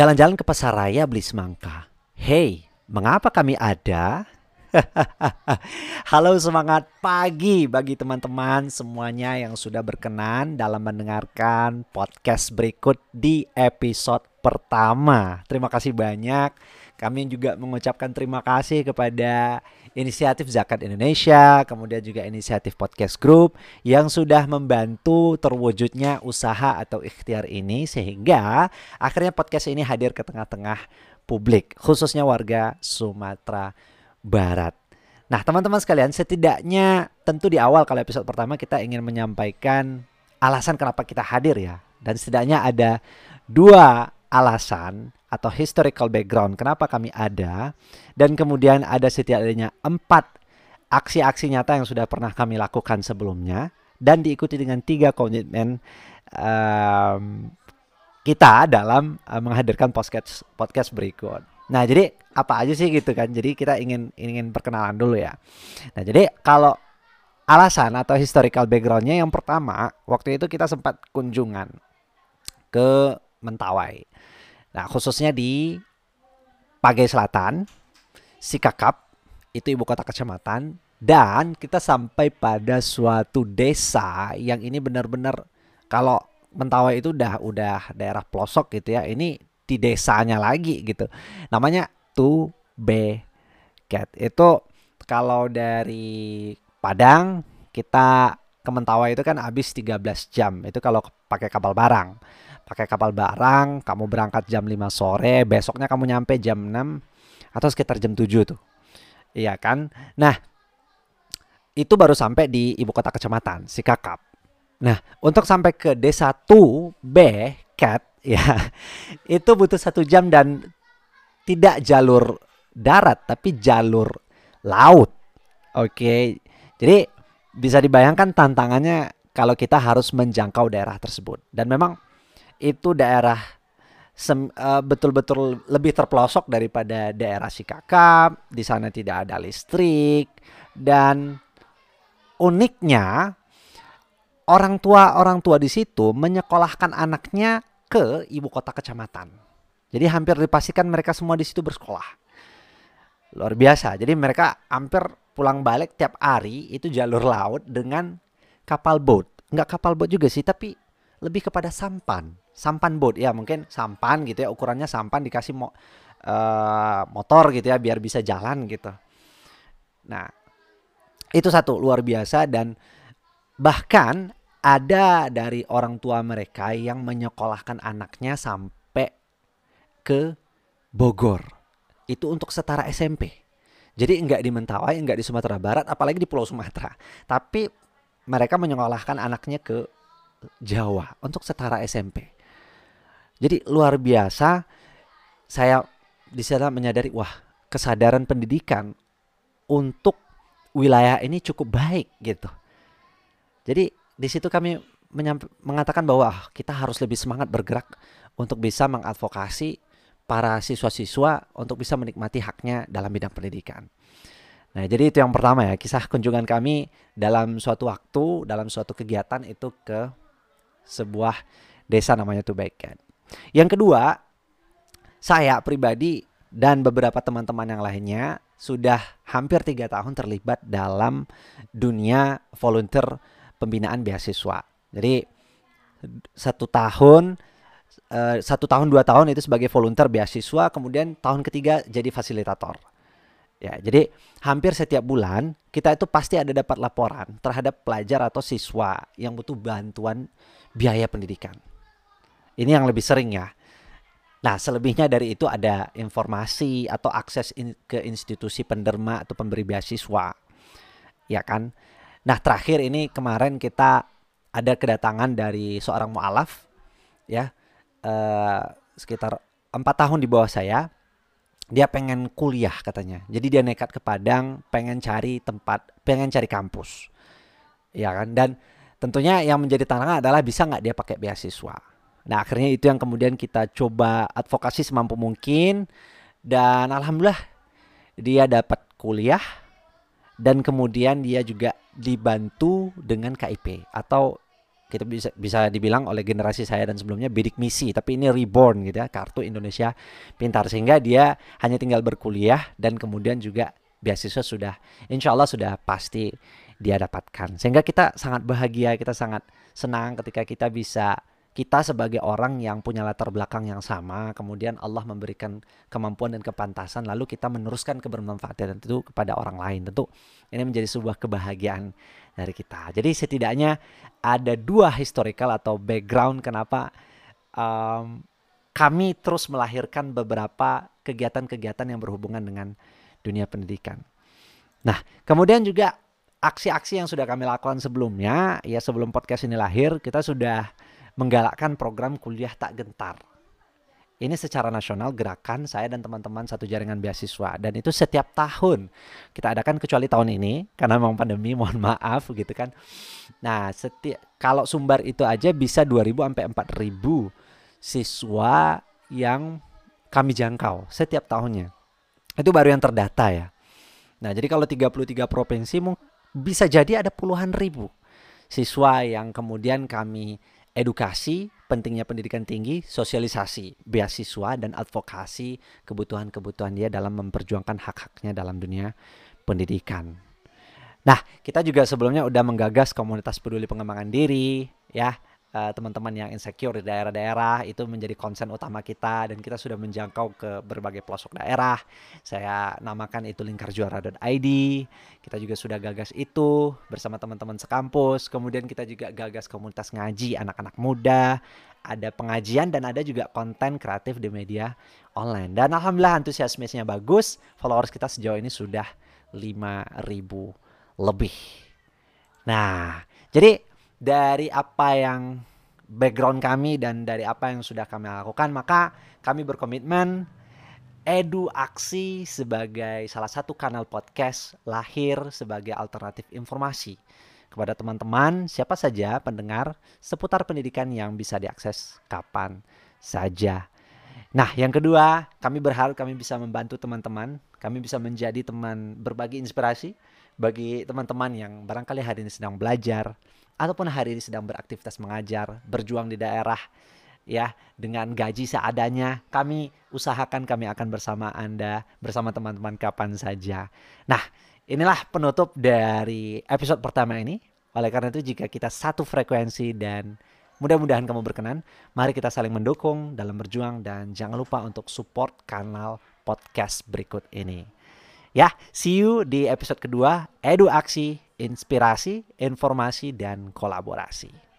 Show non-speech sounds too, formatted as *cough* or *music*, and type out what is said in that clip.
Jalan-jalan ke pasar raya beli semangka. Hey, mengapa kami ada? *laughs* Halo semangat pagi bagi teman-teman semuanya yang sudah berkenan dalam mendengarkan podcast berikut di episode pertama. Terima kasih banyak. Kami juga mengucapkan terima kasih kepada inisiatif Zakat Indonesia, kemudian juga inisiatif Podcast Group yang sudah membantu terwujudnya usaha atau ikhtiar ini sehingga akhirnya podcast ini hadir ke tengah-tengah publik, khususnya warga Sumatera Barat. Nah, teman-teman sekalian, setidaknya tentu di awal kalau episode pertama kita ingin menyampaikan alasan kenapa kita hadir ya. Dan setidaknya ada dua alasan atau historical background kenapa kami ada dan kemudian ada setidaknya empat aksi-aksi nyata yang sudah pernah kami lakukan sebelumnya dan diikuti dengan tiga komitmen um, kita dalam uh, menghadirkan podcast podcast berikut. Nah, jadi apa aja sih gitu kan? Jadi kita ingin ingin perkenalan dulu ya. Nah, jadi kalau alasan atau historical backgroundnya yang pertama waktu itu kita sempat kunjungan ke Mentawai. Nah, khususnya di Pagai Selatan, Sikakap, itu ibu kota kecamatan, dan kita sampai pada suatu desa yang ini benar-benar kalau Mentawai itu udah udah daerah pelosok gitu ya. Ini di desanya lagi gitu. Namanya Tubekat. Itu kalau dari Padang kita ke Mentawai itu kan habis 13 jam. Itu kalau pakai kapal barang pakai kapal barang, kamu berangkat jam 5 sore, besoknya kamu nyampe jam 6 atau sekitar jam 7 tuh. Iya kan? Nah, itu baru sampai di ibu kota kecamatan, Sikakap. Nah, untuk sampai ke desa Tu B Cat *laughs* ya, itu butuh satu jam dan tidak jalur darat tapi jalur laut. Oke, jadi bisa dibayangkan tantangannya kalau kita harus menjangkau daerah tersebut. Dan memang itu daerah eh, betul-betul lebih terpelosok daripada daerah Sikakap. Di sana tidak ada listrik dan uniknya orang tua orang tua di situ menyekolahkan anaknya ke ibu kota kecamatan. Jadi hampir dipastikan mereka semua di situ bersekolah. Luar biasa. Jadi mereka hampir pulang balik tiap hari itu jalur laut dengan kapal boat. Enggak kapal boat juga sih, tapi lebih kepada sampan sampan boat ya mungkin sampan gitu ya ukurannya sampan dikasih mo uh, motor gitu ya biar bisa jalan gitu. Nah itu satu luar biasa dan bahkan ada dari orang tua mereka yang menyekolahkan anaknya sampai ke Bogor. Itu untuk setara SMP. Jadi enggak di Mentawai, enggak di Sumatera Barat, apalagi di Pulau Sumatera. Tapi mereka menyekolahkan anaknya ke Jawa untuk setara SMP. Jadi luar biasa saya di sana menyadari wah kesadaran pendidikan untuk wilayah ini cukup baik gitu. Jadi di situ kami mengatakan bahwa ah, kita harus lebih semangat bergerak untuk bisa mengadvokasi para siswa-siswa untuk bisa menikmati haknya dalam bidang pendidikan. Nah, jadi itu yang pertama ya, kisah kunjungan kami dalam suatu waktu, dalam suatu kegiatan itu ke sebuah desa namanya Tubaikan. Yang kedua, saya pribadi dan beberapa teman-teman yang lainnya sudah hampir tiga tahun terlibat dalam dunia volunteer pembinaan beasiswa. Jadi satu tahun, uh, satu tahun dua tahun itu sebagai volunteer beasiswa, kemudian tahun ketiga jadi fasilitator. Ya, jadi hampir setiap bulan kita itu pasti ada dapat laporan terhadap pelajar atau siswa yang butuh bantuan biaya pendidikan. Ini yang lebih sering ya. Nah, selebihnya dari itu ada informasi atau akses in, ke institusi penderma atau pemberi beasiswa. Ya kan? Nah, terakhir ini kemarin kita ada kedatangan dari seorang mualaf ya. Eh, sekitar empat tahun di bawah saya. Dia pengen kuliah katanya. Jadi dia nekat ke Padang, pengen cari tempat, pengen cari kampus. Ya kan? Dan tentunya yang menjadi tantangan adalah bisa nggak dia pakai beasiswa Nah akhirnya itu yang kemudian kita coba advokasi semampu mungkin dan alhamdulillah dia dapat kuliah dan kemudian dia juga dibantu dengan KIP atau kita bisa bisa dibilang oleh generasi saya dan sebelumnya bidik misi tapi ini reborn gitu ya kartu Indonesia Pintar. Sehingga dia hanya tinggal berkuliah dan kemudian juga beasiswa sudah insya Allah sudah pasti dia dapatkan. Sehingga kita sangat bahagia kita sangat senang ketika kita bisa kita sebagai orang yang punya latar belakang yang sama, kemudian Allah memberikan kemampuan dan kepantasan, lalu kita meneruskan kebermanfaatan itu kepada orang lain. Tentu ini menjadi sebuah kebahagiaan dari kita. Jadi setidaknya ada dua historical atau background kenapa um, kami terus melahirkan beberapa kegiatan-kegiatan yang berhubungan dengan dunia pendidikan. Nah, kemudian juga aksi-aksi yang sudah kami lakukan sebelumnya, ya sebelum podcast ini lahir, kita sudah menggalakkan program kuliah tak gentar. Ini secara nasional gerakan saya dan teman-teman satu jaringan beasiswa dan itu setiap tahun kita adakan kecuali tahun ini karena memang pandemi mohon maaf gitu kan. Nah, setiap kalau Sumbar itu aja bisa 2000 sampai 4000 siswa yang kami jangkau setiap tahunnya. Itu baru yang terdata ya. Nah, jadi kalau 33 provinsi bisa jadi ada puluhan ribu siswa yang kemudian kami edukasi, pentingnya pendidikan tinggi, sosialisasi, beasiswa dan advokasi kebutuhan-kebutuhan dia dalam memperjuangkan hak-haknya dalam dunia pendidikan. Nah, kita juga sebelumnya udah menggagas komunitas peduli pengembangan diri, ya uh, teman-teman yang insecure di daerah-daerah itu menjadi konsen utama kita dan kita sudah menjangkau ke berbagai pelosok daerah. Saya namakan itu lingkarjuara.id. Kita juga sudah gagas itu bersama teman-teman sekampus. Kemudian kita juga gagas komunitas ngaji anak-anak muda. Ada pengajian dan ada juga konten kreatif di media online. Dan alhamdulillah antusiasmenya bagus. Followers kita sejauh ini sudah 5000 lebih. Nah, jadi dari apa yang background kami dan dari apa yang sudah kami lakukan, maka kami berkomitmen Edu Aksi sebagai salah satu kanal podcast lahir sebagai alternatif informasi. Kepada teman-teman siapa saja pendengar seputar pendidikan yang bisa diakses kapan saja. Nah, yang kedua, kami berharap kami bisa membantu teman-teman, kami bisa menjadi teman berbagi inspirasi bagi teman-teman yang barangkali hari ini sedang belajar, ataupun hari ini sedang beraktivitas mengajar, berjuang di daerah ya dengan gaji seadanya kami usahakan kami akan bersama Anda bersama teman-teman kapan saja. Nah, inilah penutup dari episode pertama ini. Oleh karena itu jika kita satu frekuensi dan mudah-mudahan kamu berkenan, mari kita saling mendukung dalam berjuang dan jangan lupa untuk support kanal podcast berikut ini. Ya, see you di episode kedua Edu Aksi inspirasi, informasi, dan kolaborasi.